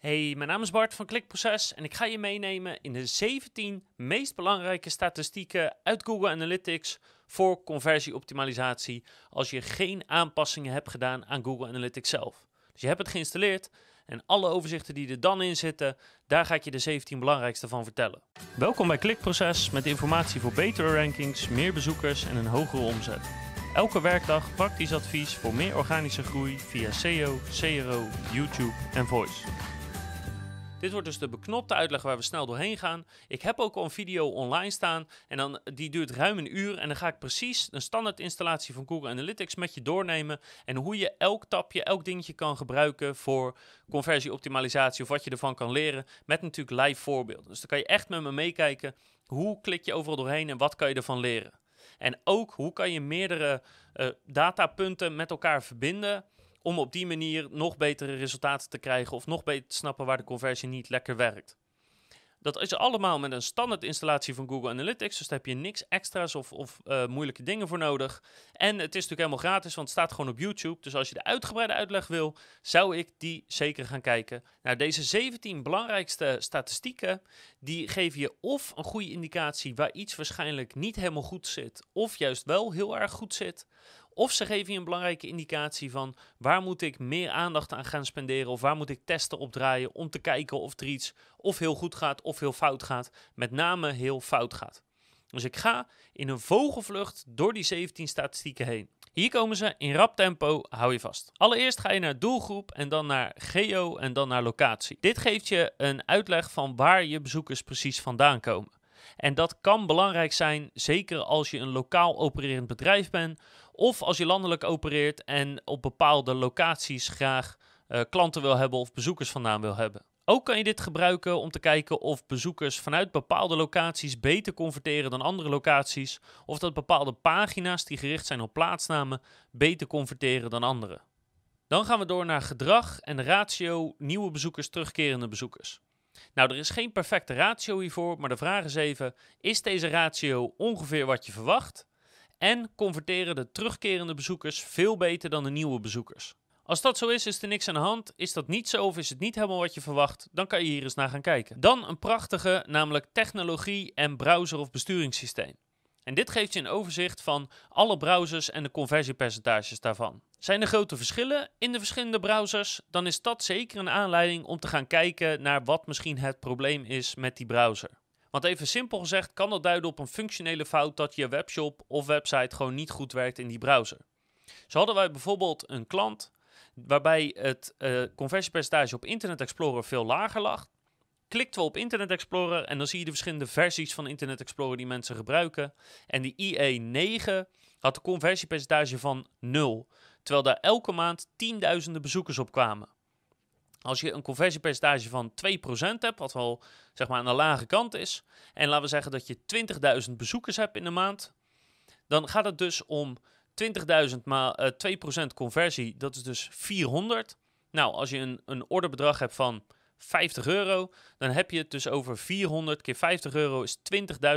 Hey, mijn naam is Bart van Klikproces en ik ga je meenemen in de 17 meest belangrijke statistieken uit Google Analytics voor conversieoptimalisatie als je geen aanpassingen hebt gedaan aan Google Analytics zelf. Dus je hebt het geïnstalleerd en alle overzichten die er dan in zitten, daar ga ik je de 17 belangrijkste van vertellen. Welkom bij Klikproces met informatie voor betere rankings, meer bezoekers en een hogere omzet. Elke werkdag praktisch advies voor meer organische groei via SEO, CRO, YouTube en Voice. Dit wordt dus de beknopte uitleg waar we snel doorheen gaan. Ik heb ook al een video online staan en dan, die duurt ruim een uur. En dan ga ik precies een standaard installatie van Google Analytics met je doornemen. En hoe je elk tapje, elk dingetje kan gebruiken voor conversieoptimalisatie of wat je ervan kan leren. Met natuurlijk live voorbeelden. Dus dan kan je echt met me meekijken. Hoe klik je overal doorheen en wat kan je ervan leren? En ook hoe kan je meerdere uh, datapunten met elkaar verbinden om op die manier nog betere resultaten te krijgen of nog beter te snappen waar de conversie niet lekker werkt. Dat is allemaal met een standaard installatie van Google Analytics. Dus daar heb je niks extra's of, of uh, moeilijke dingen voor nodig. En het is natuurlijk helemaal gratis, want het staat gewoon op YouTube. Dus als je de uitgebreide uitleg wil, zou ik die zeker gaan kijken. Nou, deze 17 belangrijkste statistieken, die geven je of een goede indicatie waar iets waarschijnlijk niet helemaal goed zit, of juist wel heel erg goed zit. Of ze geven je een belangrijke indicatie van waar moet ik meer aandacht aan gaan spenderen of waar moet ik testen opdraaien om te kijken of er iets of heel goed gaat of heel fout gaat. Met name heel fout gaat. Dus ik ga in een vogelvlucht door die 17 statistieken heen. Hier komen ze in rap tempo, hou je vast. Allereerst ga je naar doelgroep en dan naar geo en dan naar locatie. Dit geeft je een uitleg van waar je bezoekers precies vandaan komen. En dat kan belangrijk zijn, zeker als je een lokaal opererend bedrijf bent of als je landelijk opereert en op bepaalde locaties graag uh, klanten wil hebben of bezoekers vandaan wil hebben. Ook kan je dit gebruiken om te kijken of bezoekers vanuit bepaalde locaties beter converteren dan andere locaties, of dat bepaalde pagina's die gericht zijn op plaatsnamen beter converteren dan andere. Dan gaan we door naar gedrag en ratio nieuwe bezoekers, terugkerende bezoekers. Nou, er is geen perfecte ratio hiervoor, maar de vraag is even: is deze ratio ongeveer wat je verwacht? En converteren de terugkerende bezoekers veel beter dan de nieuwe bezoekers? Als dat zo is, is er niks aan de hand. Is dat niet zo of is het niet helemaal wat je verwacht, dan kan je hier eens naar gaan kijken. Dan een prachtige, namelijk technologie en browser of besturingssysteem. En dit geeft je een overzicht van alle browsers en de conversiepercentages daarvan. Zijn er grote verschillen in de verschillende browsers? Dan is dat zeker een aanleiding om te gaan kijken naar wat misschien het probleem is met die browser. Want even simpel gezegd kan dat duiden op een functionele fout dat je webshop of website gewoon niet goed werkt in die browser. Zo hadden wij bijvoorbeeld een klant waarbij het uh, conversiepercentage op Internet Explorer veel lager lag. Klikten we op Internet Explorer en dan zie je de verschillende versies van Internet Explorer die mensen gebruiken. En die IE9 had een conversiepercentage van 0, terwijl daar elke maand tienduizenden bezoekers op kwamen. Als je een conversiepercentage van 2% hebt, wat wel zeg maar aan de lage kant is, en laten we zeggen dat je 20.000 bezoekers hebt in de maand, dan gaat het dus om 20.000 maal uh, 2% conversie, dat is dus 400. Nou, als je een, een orderbedrag hebt van 50 euro, dan heb je het dus over 400 keer 50 euro is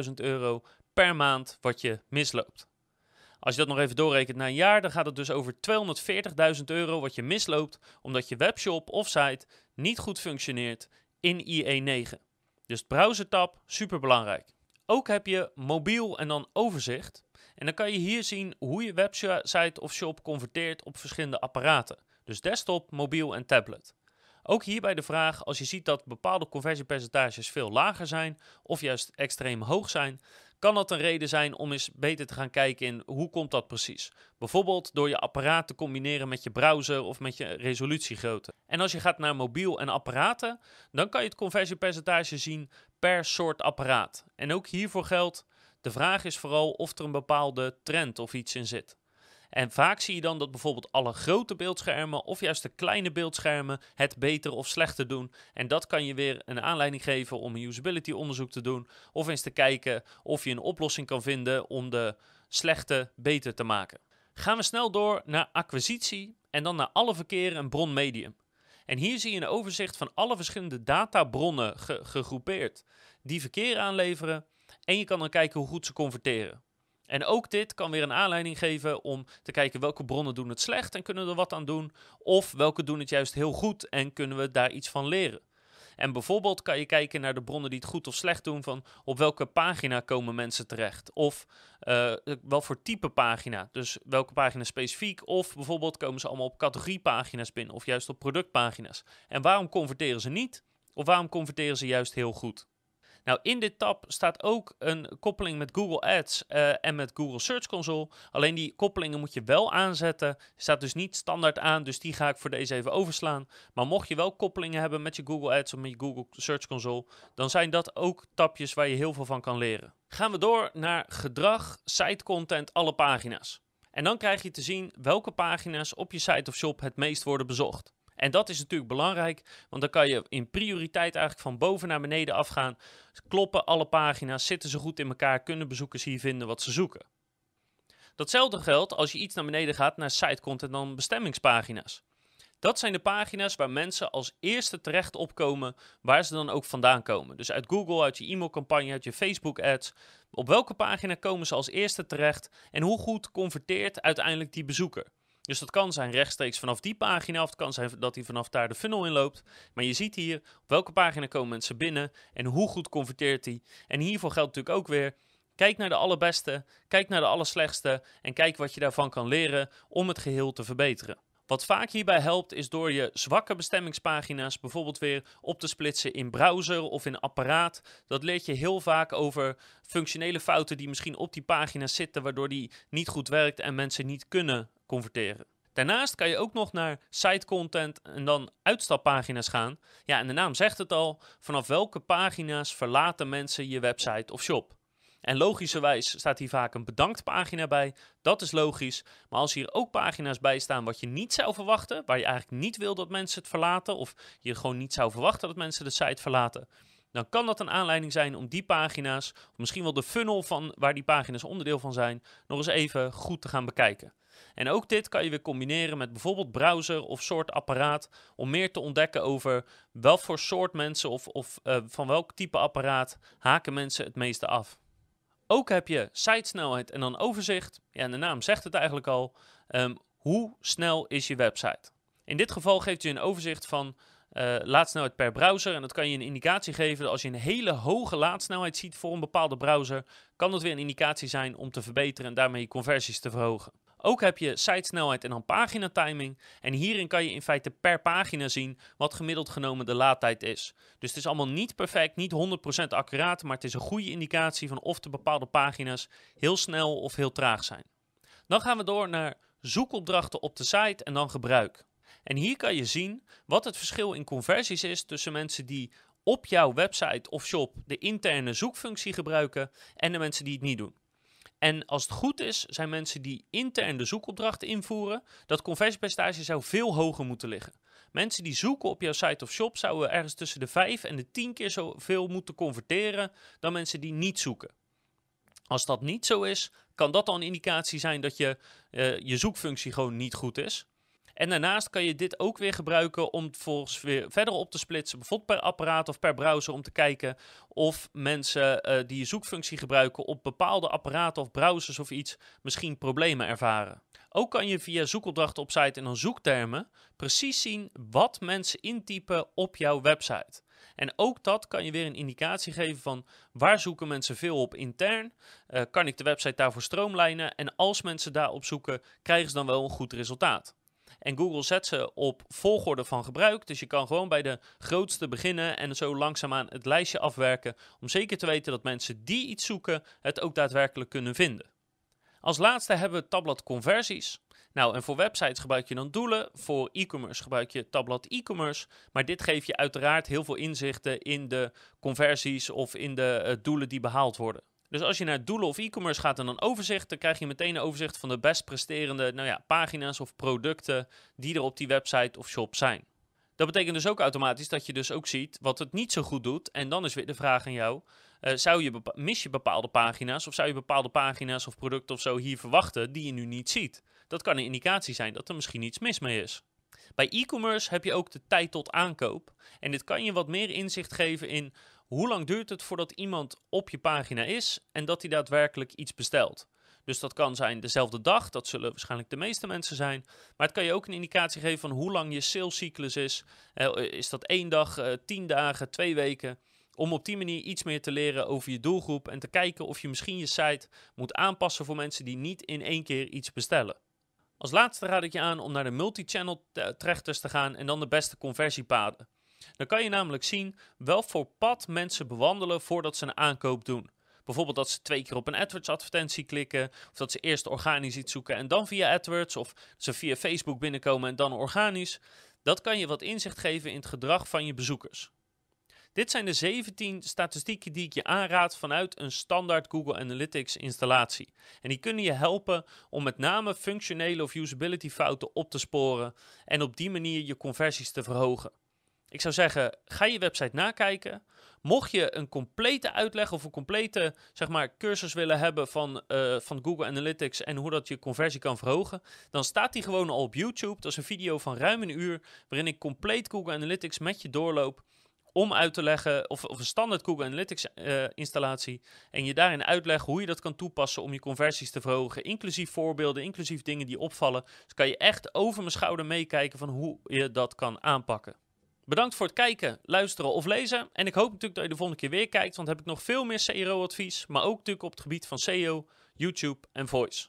20.000 euro per maand wat je misloopt. Als je dat nog even doorrekent naar een jaar, dan gaat het dus over 240.000 euro wat je misloopt omdat je webshop of site niet goed functioneert in IE9. Dus browsertab, super belangrijk. Ook heb je mobiel en dan overzicht. En dan kan je hier zien hoe je website of shop converteert op verschillende apparaten. Dus desktop, mobiel en tablet. Ook hierbij de vraag, als je ziet dat bepaalde conversiepercentages veel lager zijn of juist extreem hoog zijn, kan dat een reden zijn om eens beter te gaan kijken in hoe komt dat precies. Bijvoorbeeld door je apparaat te combineren met je browser of met je resolutiegrootte. En als je gaat naar mobiel en apparaten, dan kan je het conversiepercentage zien per soort apparaat. En ook hiervoor geldt, de vraag is vooral of er een bepaalde trend of iets in zit. En vaak zie je dan dat bijvoorbeeld alle grote beeldschermen of juist de kleine beeldschermen het beter of slechter doen. En dat kan je weer een aanleiding geven om een usability onderzoek te doen. Of eens te kijken of je een oplossing kan vinden om de slechte beter te maken. Gaan we snel door naar acquisitie en dan naar alle verkeer en bronmedium. En hier zie je een overzicht van alle verschillende databronnen gegroepeerd die verkeer aanleveren. En je kan dan kijken hoe goed ze converteren. En ook dit kan weer een aanleiding geven om te kijken welke bronnen doen het slecht en kunnen we er wat aan doen. Of welke doen het juist heel goed en kunnen we daar iets van leren. En bijvoorbeeld kan je kijken naar de bronnen die het goed of slecht doen van op welke pagina komen mensen terecht. Of uh, wel voor type pagina, dus welke pagina specifiek. Of bijvoorbeeld komen ze allemaal op categoriepagina's binnen of juist op productpagina's. En waarom converteren ze niet? Of waarom converteren ze juist heel goed? Nou, in dit tab staat ook een koppeling met Google Ads uh, en met Google Search Console. Alleen die koppelingen moet je wel aanzetten. Staat dus niet standaard aan, dus die ga ik voor deze even overslaan. Maar mocht je wel koppelingen hebben met je Google Ads of met je Google Search Console, dan zijn dat ook tabjes waar je heel veel van kan leren. Gaan we door naar gedrag, site content, alle pagina's. En dan krijg je te zien welke pagina's op je site of shop het meest worden bezocht. En dat is natuurlijk belangrijk, want dan kan je in prioriteit eigenlijk van boven naar beneden afgaan. Kloppen alle pagina's, zitten ze goed in elkaar, kunnen bezoekers hier vinden wat ze zoeken. Datzelfde geldt als je iets naar beneden gaat naar site content dan bestemmingspagina's. Dat zijn de pagina's waar mensen als eerste terecht opkomen, waar ze dan ook vandaan komen. Dus uit Google, uit je e-mailcampagne, uit je Facebook ads. Op welke pagina komen ze als eerste terecht en hoe goed converteert uiteindelijk die bezoeker? Dus dat kan zijn rechtstreeks vanaf die pagina, of het kan zijn dat hij vanaf daar de funnel in loopt. Maar je ziet hier op welke pagina komen mensen binnen en hoe goed converteert hij. En hiervoor geldt natuurlijk ook weer, kijk naar de allerbeste, kijk naar de allerslechtste en kijk wat je daarvan kan leren om het geheel te verbeteren. Wat vaak hierbij helpt is door je zwakke bestemmingspagina's bijvoorbeeld weer op te splitsen in browser of in apparaat. Dat leert je heel vaak over functionele fouten die misschien op die pagina's zitten waardoor die niet goed werkt en mensen niet kunnen converteren. Daarnaast kan je ook nog naar site content en dan uitstappagina's gaan. Ja, en de naam zegt het al, vanaf welke pagina's verlaten mensen je website of shop. En logischerwijs staat hier vaak een bedankt pagina bij. Dat is logisch. Maar als hier ook pagina's bij staan wat je niet zou verwachten, waar je eigenlijk niet wil dat mensen het verlaten, of je gewoon niet zou verwachten dat mensen de site verlaten, dan kan dat een aanleiding zijn om die pagina's, of misschien wel de funnel van waar die pagina's onderdeel van zijn, nog eens even goed te gaan bekijken. En ook dit kan je weer combineren met bijvoorbeeld browser of soort apparaat om meer te ontdekken over welk voor soort mensen of, of uh, van welk type apparaat haken mensen het meeste af. Ook heb je sitesnelheid en dan overzicht. Ja, de naam zegt het eigenlijk al. Um, hoe snel is je website? In dit geval geeft je een overzicht van uh, laadsnelheid per browser. En dat kan je een indicatie geven. Als je een hele hoge laadsnelheid ziet voor een bepaalde browser, kan dat weer een indicatie zijn om te verbeteren en daarmee je conversies te verhogen. Ook heb je sitesnelheid en dan pagina timing. En hierin kan je in feite per pagina zien wat gemiddeld genomen de laadtijd is. Dus het is allemaal niet perfect, niet 100% accuraat, maar het is een goede indicatie van of de bepaalde pagina's heel snel of heel traag zijn. Dan gaan we door naar zoekopdrachten op de site en dan gebruik. En hier kan je zien wat het verschil in conversies is tussen mensen die op jouw website of shop de interne zoekfunctie gebruiken en de mensen die het niet doen. En als het goed is, zijn mensen die intern de zoekopdrachten invoeren, dat conversiepercentage zou veel hoger moeten liggen. Mensen die zoeken op jouw site of shop zouden ergens tussen de 5 en de 10 keer zoveel moeten converteren dan mensen die niet zoeken. Als dat niet zo is, kan dat dan een indicatie zijn dat je, uh, je zoekfunctie gewoon niet goed is. En daarnaast kan je dit ook weer gebruiken om volgens weer verder op te splitsen, bijvoorbeeld per apparaat of per browser, om te kijken of mensen uh, die je zoekfunctie gebruiken op bepaalde apparaten of browsers of iets misschien problemen ervaren. Ook kan je via zoekopdrachten op site en dan zoektermen precies zien wat mensen intypen op jouw website. En ook dat kan je weer een indicatie geven van waar zoeken mensen veel op intern. Uh, kan ik de website daarvoor stroomlijnen? En als mensen daarop zoeken, krijgen ze dan wel een goed resultaat. En Google zet ze op volgorde van gebruik. Dus je kan gewoon bij de grootste beginnen en zo langzaamaan het lijstje afwerken. Om zeker te weten dat mensen die iets zoeken het ook daadwerkelijk kunnen vinden. Als laatste hebben we tabblad conversies. Nou, en voor websites gebruik je dan doelen. Voor e-commerce gebruik je tabblad e-commerce. Maar dit geeft je uiteraard heel veel inzichten in de conversies of in de uh, doelen die behaald worden. Dus als je naar doelen of e-commerce gaat en dan overzicht, dan krijg je meteen een overzicht van de best presterende nou ja, pagina's of producten die er op die website of shop zijn. Dat betekent dus ook automatisch dat je dus ook ziet wat het niet zo goed doet. En dan is weer de vraag aan jou, uh, zou je mis je bepaalde pagina's of zou je bepaalde pagina's of producten of zo hier verwachten die je nu niet ziet? Dat kan een indicatie zijn dat er misschien iets mis mee is. Bij e-commerce heb je ook de tijd tot aankoop. En dit kan je wat meer inzicht geven in hoe lang duurt het voordat iemand op je pagina is en dat hij daadwerkelijk iets bestelt. Dus dat kan zijn dezelfde dag, dat zullen waarschijnlijk de meeste mensen zijn. Maar het kan je ook een indicatie geven van hoe lang je salescyclus is. Eh, is dat één dag, uh, tien dagen, twee weken? Om op die manier iets meer te leren over je doelgroep en te kijken of je misschien je site moet aanpassen voor mensen die niet in één keer iets bestellen. Als laatste raad ik je aan om naar de multi-channel trechters te gaan en dan de beste conversiepaden. Dan kan je namelijk zien welk voor pad mensen bewandelen voordat ze een aankoop doen. Bijvoorbeeld dat ze twee keer op een AdWords advertentie klikken, of dat ze eerst organisch iets zoeken en dan via AdWords, of ze via Facebook binnenkomen en dan organisch. Dat kan je wat inzicht geven in het gedrag van je bezoekers. Dit zijn de 17 statistieken die ik je aanraad vanuit een standaard Google Analytics installatie. En die kunnen je helpen om met name functionele of usability fouten op te sporen en op die manier je conversies te verhogen. Ik zou zeggen, ga je website nakijken. Mocht je een complete uitleg of een complete zeg maar, cursus willen hebben van, uh, van Google Analytics en hoe dat je conversie kan verhogen, dan staat die gewoon al op YouTube. Dat is een video van ruim een uur waarin ik compleet Google Analytics met je doorloop om uit te leggen, of, of een standaard Google Analytics uh, installatie, en je daarin uitleggen hoe je dat kan toepassen om je conversies te verhogen, inclusief voorbeelden, inclusief dingen die opvallen. Dus kan je echt over mijn schouder meekijken van hoe je dat kan aanpakken. Bedankt voor het kijken, luisteren of lezen. En ik hoop natuurlijk dat je de volgende keer weer kijkt, want heb ik nog veel meer CRO-advies, maar ook natuurlijk op het gebied van SEO, YouTube en Voice.